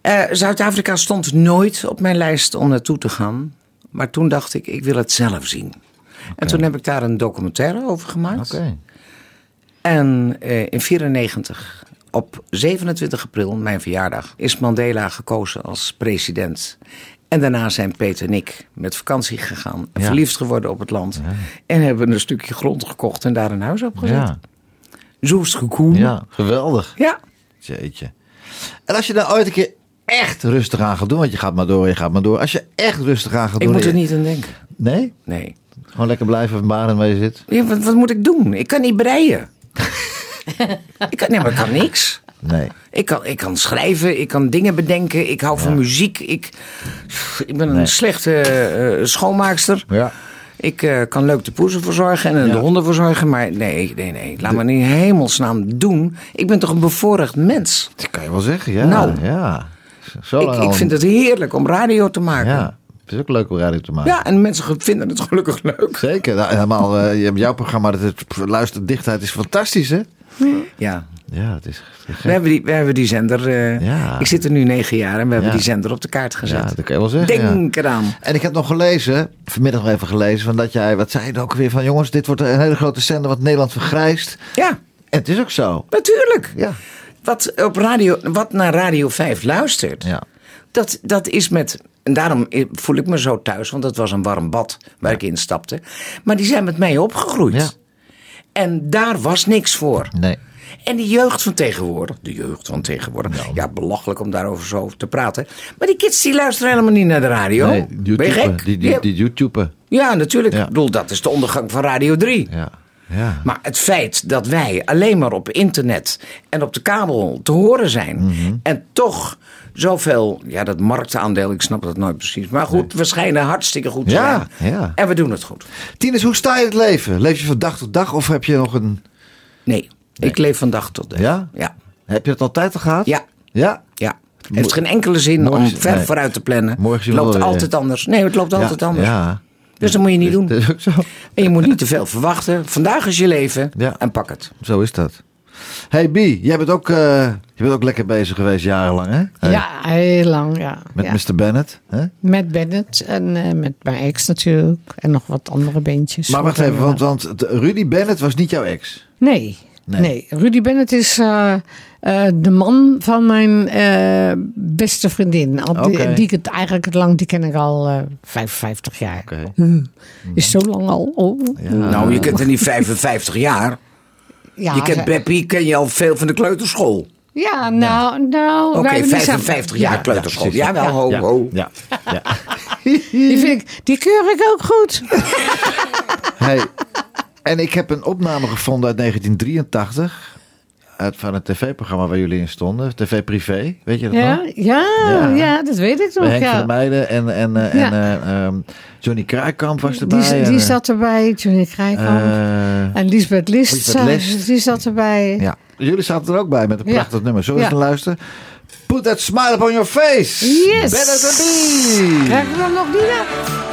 Eh, Zuid-Afrika stond nooit op mijn lijst om naartoe te gaan. Maar toen dacht ik, ik wil het zelf zien. En toen heb ik daar een documentaire over gemaakt. Oké. En eh, in 94, op 27 april, mijn verjaardag, is Mandela gekozen als president. En daarna zijn Peter en ik met vakantie gegaan. Ja. verliefd geworden op het land. En hebben een stukje grond gekocht en daar een huis op gezet. Ja. Zo is het gekomen. ja, geweldig. Ja. Jeetje. En als je dan ooit een keer echt rustig aan gaat doen, want je gaat maar door, je gaat maar door. Als je echt rustig aan gaat Ik doen... moet er niet aan denken. Nee? Nee. Gewoon lekker blijven verbaren waar je zit? Ja, wat, wat moet ik doen? Ik kan niet breien. Ik kan, nee, maar ik kan niks. Nee. Ik kan, ik kan schrijven, ik kan dingen bedenken, ik hou van muziek. Ik, ik ben een Nee. slechte eh, schoonmaakster. Ja. Ik eh, kan leuk de poezen verzorgen en Ja. de honden verzorgen. Maar nee, nee, nee. Laat me in hemelsnaam doen. Ik ben toch een bevoorrecht mens. Dat kan je wel zeggen, ja. Nou. ja. Zo Ik, ik vind het heerlijk om radio te maken. Ja, het is ook leuk om radio te maken. Ja, en mensen vinden het gelukkig leuk. Zeker. Nou, helemaal, je hebt jouw programma, dat het luisterdichtheid is fantastisch, hè? Ja, Ja, het is we hebben die, we hebben die zender. eh, Ja. Ik zit er nu negen jaar en we hebben Ja. die zender op de kaart gezet. Ja, dat kan je wel zeggen. ja. Denk eraan. En ik heb nog gelezen, vanmiddag nog even gelezen, van dat jij, wat zei je ook weer van, jongens, dit wordt een hele grote zender wat Nederland vergrijst. Ja, En het is ook zo. natuurlijk. Ja. Wat, op radio, wat naar Radio 5 luistert, Ja. dat, dat is met. En daarom voel ik me zo thuis, want het was een warm bad waar ik instapte. Maar die zijn met mij opgegroeid. En daar was niks voor. Nee. En die jeugd van tegenwoordig, de jeugd van tegenwoordig, ja, belachelijk om daarover zo te praten. Maar die kids die luisteren helemaal niet naar de radio. nee, ben je gek? Die, die, YouTuber. ja, natuurlijk. Ja. Ik bedoel, dat is de ondergang van Radio 3. Ja. Ja. Maar het feit dat wij alleen maar op internet en op de kabel te horen zijn. Mhm. En toch zoveel, ja, dat marktaandeel, ik snap dat nooit precies. Maar goed, we schijnen hartstikke goed te Ja, zijn. ja. En we doen het goed. Tinus, hoe sta je het leven? Leef je van dag tot dag of heb je nog een... Nee, ik leef van dag tot dag. Ja? Ja. Heb je het altijd al gehad? Ja. Ja? Ja. Het heeft geen enkele zin Morgen- om ver nee. vooruit te plannen. Morgen loopt weer. altijd anders. Nee, het loopt altijd anders. Ja. Dus dat moet je niet doen. Dat is ook zo. En je moet niet te veel verwachten. Vandaag is je leven Ja. en pak het. Zo is dat. Hey B, jij bent ook, eh, je bent ook lekker bezig geweest jarenlang, hè? Hey, Ja, heel lang, ja. Met ja. Mr. Bennett. Hè? Met Bennett en eh, met mijn ex natuurlijk. En nog wat andere beentjes. Maar wacht even, want, want de- Rudy Bennett was niet jouw ex. Nee, Nee. nee. Rudy Bennett is eh, eh, de man van mijn eh, beste vriendin. Al die, die ik het eigenlijk het lang, die ken ik al eh 55 jaar. Oké. Hm. Is zo lang al. Oh. Nou, je kent er niet 55 jaar. Ja, je kent ze- Beppie, ken je al veel van de kleuterschool. Ja, nou, nou. Oké, wij hebben die 55 samen- jaar kleuterschool. Ja, wel, ho, ja. ho. Ja. ja. Die, vind ik, die keur ik ook goed. Hey, en ik heb een opname gevonden uit 1983. Uit, van het tv-programma waar jullie in stonden. TV Privé, weet je dat nog? Ja, ja, Ja. ja. dat weet ik nog. Henk van Ja. der Meijden en, en, eh, Ja. en eh, ehm, Johnny Kraaikamp was erbij. Die, en, die eh, zat erbij, Johnny Krijkamp. eh, en Lisbeth List, Lisbeth zat- List. die zat erbij. ja. Jullie zaten er ook bij met een prachtig nummer. Ja. eens naar luisteren? Put that smile upon your face. Yes. Better than me. Krijgen we dan nog niet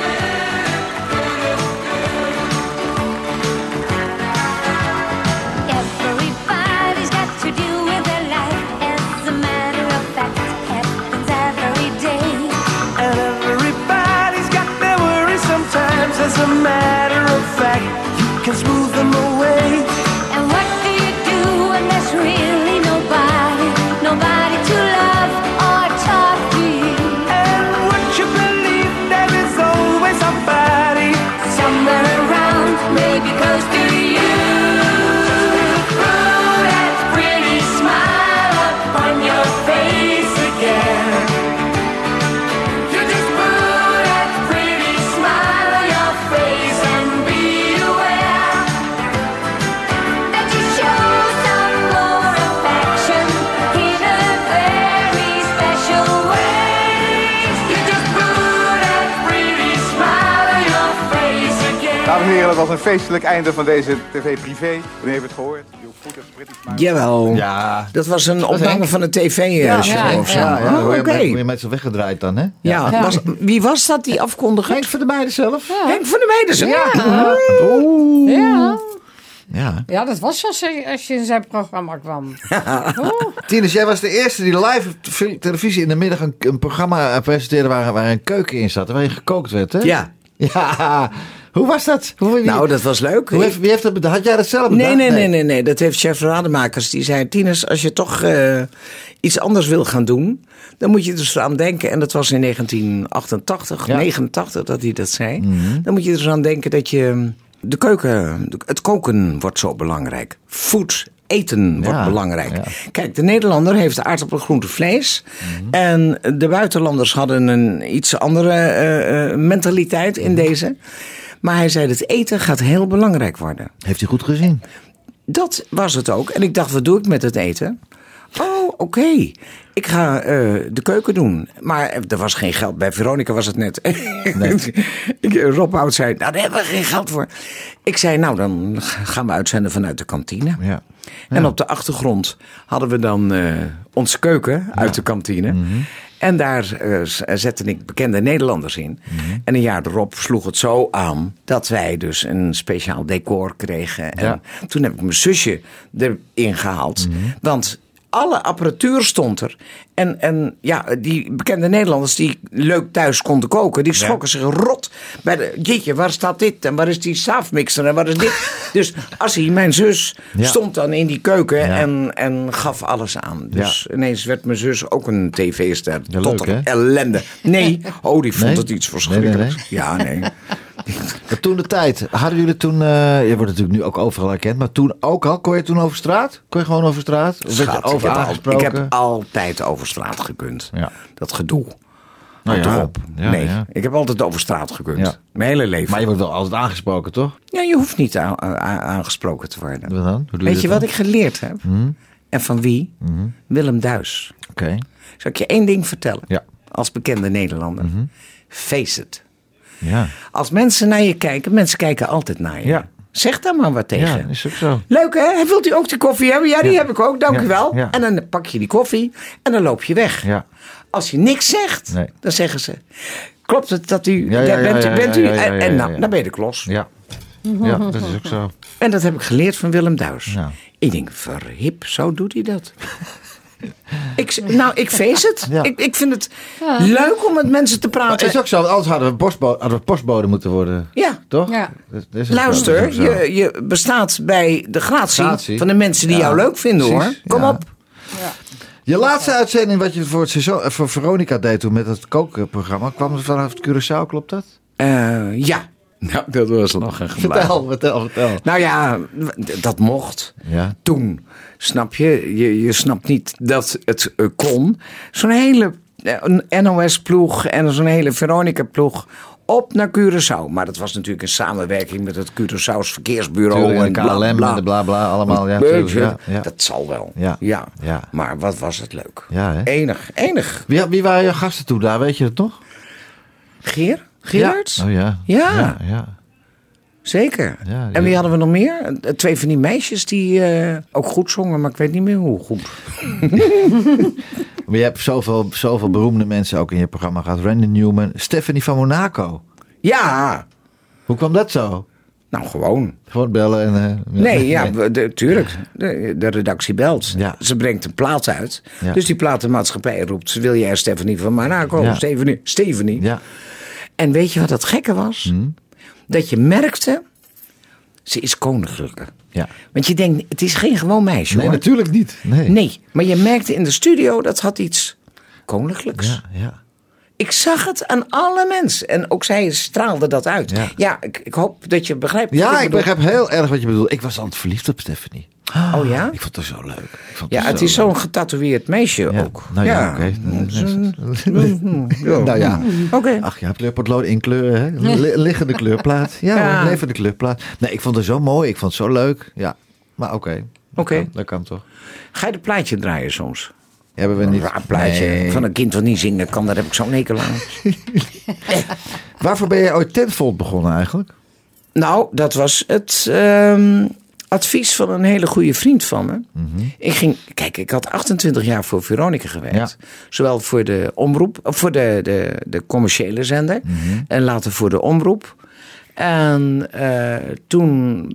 a matter of fact, you can smooth was een feestelijk einde van deze tv-privé. Wanneer heeft het gehoord? Jawel. Ja. Dat was een opname van een tv-show ja, of zo. Ja, ja, Oh, dan word je, Oké. je met z'n weggedraaid dan, hè? Ja, Ja. Was, wie was dat, die afkondiger? Henk van der Meijden zelf. Henk van der Meijden. Ja. Oeh. Ja. Ja. ja, dat was als je, als je in zijn programma kwam. Oh. Tinus, jij was de eerste die live op te- televisie in de middag een, een programma presenteerde waar, waar een keuken in zat. Waarin gekookt werd, hè? Ja. Ja. Hoe was dat? Hoe, wie, Nou, dat was leuk. hoe heeft, wie heeft dat bedacht? Had jij dat zelf bedacht? Nee, nee, nee, nee, nee. Dat heeft chef Rademakers. Die zei, Tinus, als je toch eh, iets anders wil gaan doen... dan moet je dus aan denken. En dat was in 1988, Ja. 89 dat hij dat zei. Dan moet je dus aan denken dat je... De keuken, het koken wordt zo belangrijk. Food, eten wordt Ja, belangrijk. ja. Kijk, de Nederlander heeft aardappel, groente, vlees. En de buitenlanders hadden een iets andere eh, eh, mentaliteit in deze. Maar hij zei, het eten gaat heel belangrijk worden. Heeft hij goed gezien? Dat was het ook. En ik dacht, wat doe ik met het eten? Oh, oké. Ik ga eh, de keuken doen. Maar er was geen geld. Bij Veronica was het net. Ik- Rob Hout zei, nou daar hebben we geen geld voor. Ik zei, nou dan gaan we uitzenden vanuit de kantine. Ja. En op de achtergrond hadden we dan eh, onze keuken uit de kantine. Mhm. En daar z- zette ik bekende Nederlanders in. Mhm. En een jaar erop sloeg het zo aan dat wij dus een speciaal decor kregen. En Ja. toen heb ik mijn zusje erin gehaald. Mhm. Want alle apparatuur stond er. En, en ja, die bekende Nederlanders die leuk thuis konden koken, die schrokken zich rot. Bij de, jeetje, waar staat dit? En waar is die saafmixer? En waar is dit? dus Assie, mijn zus, Ja. stond dan in die keuken Ja. en, en gaf alles aan. Dus ineens werd mijn zus ook een tv-ster. Tot leuk, ellende. Nee, oh, die vond Nee? het iets Nee, verschrikkelijks. nee, Ja, nee. Toen de tijd, hadden jullie toen, eh, je wordt natuurlijk nu ook overal herkend, maar toen ook al, kon je toen over straat? Kon je gewoon over straat? Schat, over ik, heb al- ik heb altijd over straat gekund. Ja. Dat gedoe. Nou ja, nee, ja. ik heb altijd over straat gekund. Mijn hele leven. Maar je wordt wel altijd aangesproken, toch? Ja, je hoeft niet aangesproken te worden. Wat dan? Weet je wat ik geleerd heb? En van wie? Willem Duis. Oké. Zal ik je één ding vertellen? Ja. Als bekende Nederlander. Face it. Ja. Als mensen naar je kijken, mensen kijken altijd naar je. Ja. Zeg daar maar wat tegen. Ja, is ook zo. Leuk hè? Wilt u ook die koffie hebben? Ja, die heb ik ook, dank Ja, u wel. En dan pak je die koffie en dan loop je weg. Ja. Als je niks zegt, Nee. dan zeggen ze... Klopt het dat u... Daar bent u, bent en, nou, dan ben je de klos. Ja. Ja, dat is ook zo. En dat heb ik geleerd van Willem Duis. Ja. Ik denk, verhip, zo doet hij dat. ik, nou, ik feest het. Ja. Ik, ik vind het leuk om met mensen te Maar praten. het is ook zo, want anders hadden we, postbo hadden we postbode moeten worden. Ja. Toch? Ja. Dat- dat Luister, je, je bestaat bij de gratie, Gratie. van de mensen die Ja, jou leuk vinden precies. hoor. Kom Ja. op. Je laatste uitzending wat je voor, het seizoen, eh, voor Veronica deed toen met het kookprogramma, kwam het vanaf het Curaçao, klopt dat? Eh, ja. Nou, dat was nog. Vertel, vertel, vertel. Nou ja, dat mocht. Ja. Toen. Snap je? Je, je snapt niet dat het eh, kon. Zo'n hele een NOS-ploeg en zo'n hele Veronica-ploeg op naar Curaçao. Maar dat was natuurlijk een samenwerking met het Curaçao's verkeersbureau. Tuurlijk, en de bla, KLM bla. en de bla bla allemaal. Ja, Weet tuurlijk, je, ja, ja. Dat zal wel. Ja. Ja. Ja. Maar wat was het leuk. Ja, hè? Enig, enig. Wie, wie waren je gasten toen daar, weet je het nog? Geer? Ja. Oh ja. Ja. Ja, ja. Zeker. Ja, en wie hadden we nog meer? Twee van die meisjes die eh, ook goed zongen, maar ik weet niet meer hoe goed. Maar je hebt zoveel, zoveel beroemde mensen ook in je programma gehad. Randy Newman, Stephanie van Monaco. Ja, Hoe kwam dat zo? nou gewoon. Gewoon bellen en... eh, Nee, ja, de, tuurlijk. De, de redactie belt. Ja. Ze brengt een plaat uit. Ja. Dus die platenmaatschappij roept... Wil jij Stephanie van Monaco? Ja. Stephanie. Stephanie. Ja. En weet je wat het gekke was? Hmm? Dat je merkte... Ze is koninklijke. Ja. Want je denkt, het is geen gewoon meisje Nee, hoor. natuurlijk niet. Nee. Nee, maar je merkte in de studio dat had iets koninklijks. Ja, ja. Ik zag het aan alle mensen. En ook zij straalde dat uit. Ja. Ja, ik, ik hoop dat je begrijpt. wat Ja, ik bedoel. begrijp heel erg wat je bedoelt. Ik was altijd verliefd op Stephanie. Oh ja? Ik vond haar zo leuk. Ik vond Ja, het zo is zo'n getatoeëerd meisje Ja. ook. Nou ja, oké. nou ja. Oké. Ach ja, kleurpotlood in kleur, hè? Li- liggende kleurplaat. Ja, Ja. levende kleurplaat. Nee, ik vond het zo mooi. Ik vond het zo leuk. Ja, maar oké. Oké. Dat kan- Dat kan toch. Ga je de plaatje draaien soms? Hebben we Een niet. raar plaatje Nee. van een kind wat niet zingen kan. Daar heb ik zo'n hekel aan. Waarvoor ben jij ooit Tenfold begonnen eigenlijk? nou, dat was het ehm, advies van een hele goede vriend van me. Mhm. Ik ging, kijk, ik had 28 jaar voor Veronica gewerkt. Zowel voor de omroep, voor de, de, de commerciële zender. Mhm. En later voor de omroep. En eh, toen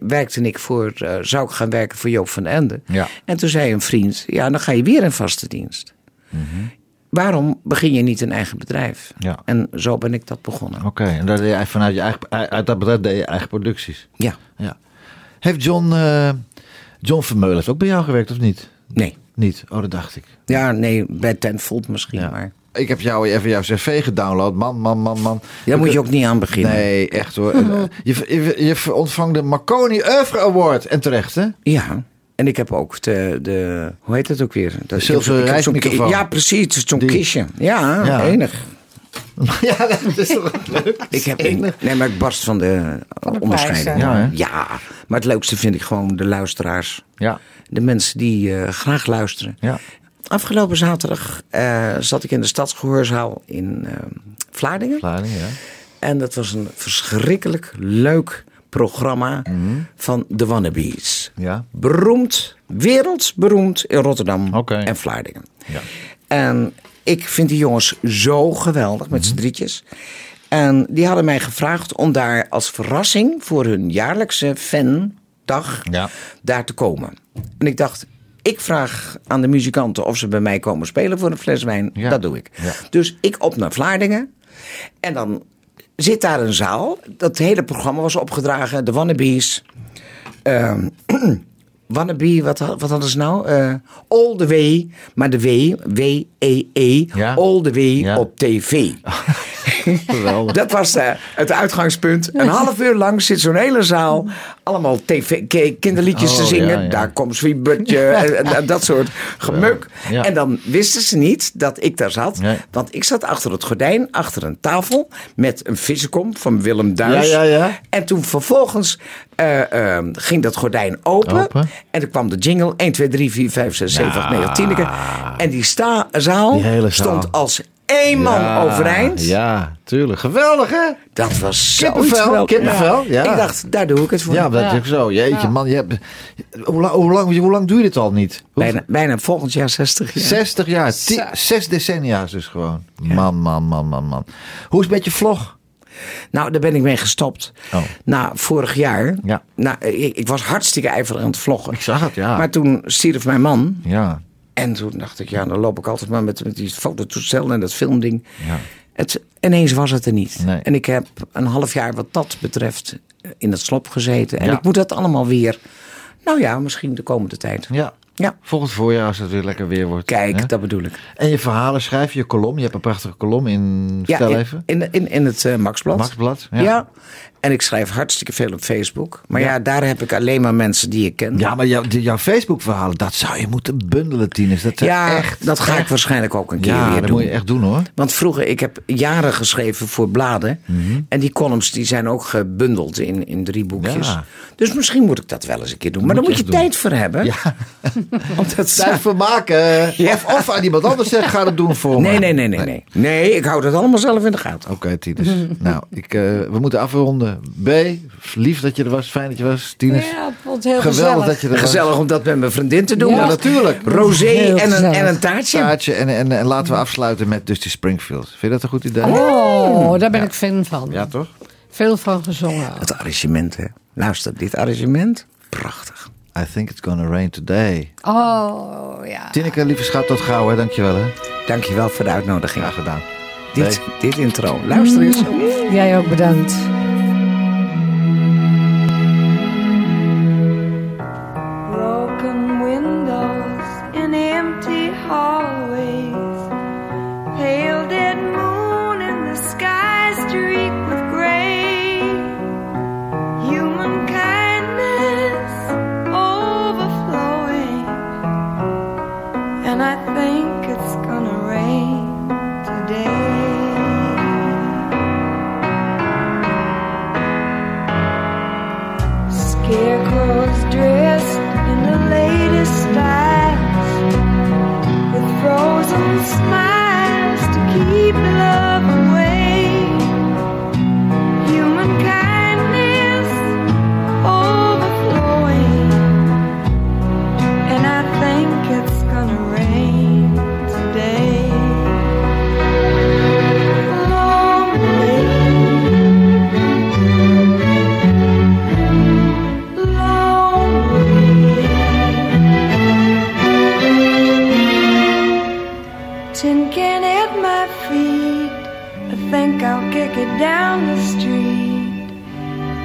werkte ik voor, eh, zou ik gaan werken voor Joop van Ende. Ja. En toen zei een vriend, ja, dan ga je weer in vaste dienst. Waarom begin je niet een eigen bedrijf? Mhm. Ja. En zo ben ik dat begonnen. Oké, en daar deed je vanuit je eigen, uit dat bedrijf deed je eigen producties. Ja, Ja. Heeft John, eh, John Vermeulen heeft ook bij jou gewerkt of niet? nee. Niet? Oh, dat dacht ik. Ja, nee, bij Tenfold misschien, Ja. maar... Ik heb jou even jouw cv gedownload. Man, man, man, man. Daar moet je ook niet aan beginnen. Nee, echt hoor. Eh, je, je, je ontvangt de Marconi Oeuvre Award. En terecht, hè? Ja. En ik heb ook de, de hoe heet het ook weer? Dat, ik heb zilveren zo- reismicrofoon. Ja, precies. Het is zo'n kistje. Ja, Ja. enig. ja, dat is toch leuk? Ik heb, ik, nee, maar ik barst van de, de onderscheiding. Ja, hè? ja, maar het leukste vind ik gewoon de luisteraars. Ja, De mensen die eh, graag luisteren. ja. Afgelopen zaterdag eh, zat ik in de stadsgehoorzaal in eh Vlaardingen. Vlaardingen, ja. En dat was een verschrikkelijk leuk programma van de Wannabes. Mhm. Ja. Beroemd, wereldberoemd in Rotterdam en Vlaardingen. Ja. En ik vind die jongens zo geweldig met Mhm. z'n drietjes. En die hadden mij gevraagd om daar als verrassing voor hun jaarlijkse fandag Ja. daar te komen. En ik dacht, ik vraag aan de muzikanten of ze bij mij komen spelen voor een fles wijn. Ja. Dat doe ik. Ja. Dus ik op naar Vlaardingen. En dan zit daar een zaal. Dat hele programma was opgedragen. De Wannabes. Ehm Wannabe, wat, wat hadden ze nou? Eh, all the way, maar de W, W-E-E, Ja. all the way Ja. op tv. Dat was eh, het uitgangspunt. Een half uur lang zit zo'n hele zaal allemaal tv, ki- kinderliedjes Oh, te zingen. ja, ja. Daar komt Sweetbutje en, dat soort gemuk. Ja. En dan wisten ze niet dat ik daar zat. Nee. Want ik zat achter het gordijn, achter een tafel... met een vissenkom van Willem Duis. Ja, ja, ja. En toen vervolgens eh, eh, ging dat gordijn open. Open. En er kwam de jingle. 1, 2, 3, 4, 5, 6, 7, 8, 9, 10. En die sta zaal, Die zaal. stond als één man Ja, overeind. Ja, tuurlijk. Geweldig, hè? Dat was zo Kippenvel, kippenvel, ja. Ik dacht, daar doe ik het voor. Ja, dat is ook zo. Jeetje, man. Je hebt, hoe, lang, hoe, lang, hoe lang doe je dit al niet? Hoe- bijna, bijna volgend jaar 60 jaar. 60 jaar. Zes decennia's dus gewoon. Man, man, man, man, man. Hoe is het met je vlog? Nou, daar ben ik mee gestopt. Oh. Na vorig jaar. Ja. Nou, ik, ik was hartstikke ijverig aan het vloggen. Ik zag het, ja. Maar toen stierf mijn man. Ja. En toen dacht ik, ja, dan loop ik altijd maar met, met die fototoestel en dat filmding. Ja. Het, ineens was het er niet. Nee. En ik heb een half jaar wat dat betreft in het slop gezeten. En Ja. ik moet dat allemaal weer, nou ja, misschien de komende tijd. Ja. Ja. Volgend voorjaar als het weer lekker weer wordt. Kijk, hè? dat bedoel ik. En je verhalen schrijf je, je kolom. Je hebt een prachtige kolom in... Vertel in, even. In, in, in het eh, Maxblad. Maxblad, ja. Ja. En ik schrijf hartstikke veel op Facebook. Maar ja, daar heb ik alleen maar mensen die ik ken. Ja, maar jouw, jouw Facebook-verhalen, dat zou je moeten bundelen, Tinus. Dat Ja, echt, dat ga ik waarschijnlijk ook een keer Ja, weer dat doen. moet je echt doen hoor. Want vroeger, ik heb jaren geschreven voor bladen. Mhm. En die columns die zijn ook gebundeld in, in drie boekjes. Ja. Dus misschien moet ik dat wel eens een keer doen. Maar Moet daar je moet je tijd voor hebben. Ja. Omdat Tijd voor maken. Of, of aan iemand anders zeggen, ga dat doen voor me. Nee, nee, nee, nee, nee. Nee, ik hou dat allemaal zelf in de gaten. Oké, Tinus. nou, ik, eh, we moeten afronden. B, lief dat je er was. Fijn dat je was. Tinus, Ja, ik vond het heel geweldig gezellig. dat je er was. Gezellig om dat met mijn vriendin te doen. Ja, natuurlijk. Rosé Heel en een, en een taartje. Taartje. En, en, en laten we afsluiten met Dusty Springfield. Vind je dat een goed idee? Oh, daar ben ik fan van. Ja, toch? Veel van gezongen. Het arrangement, hè. Luister, dit arrangement. Prachtig. I think it's gonna rain today. Oh, ja. Tineke, lieve schat, tot gauw hè. Dankjewel hè. Dankjewel voor de uitnodiging. Graag gedaan. Dit, dit intro. Luister eens. Jij ook bedankt.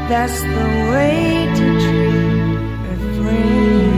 That's the way to treat a friend.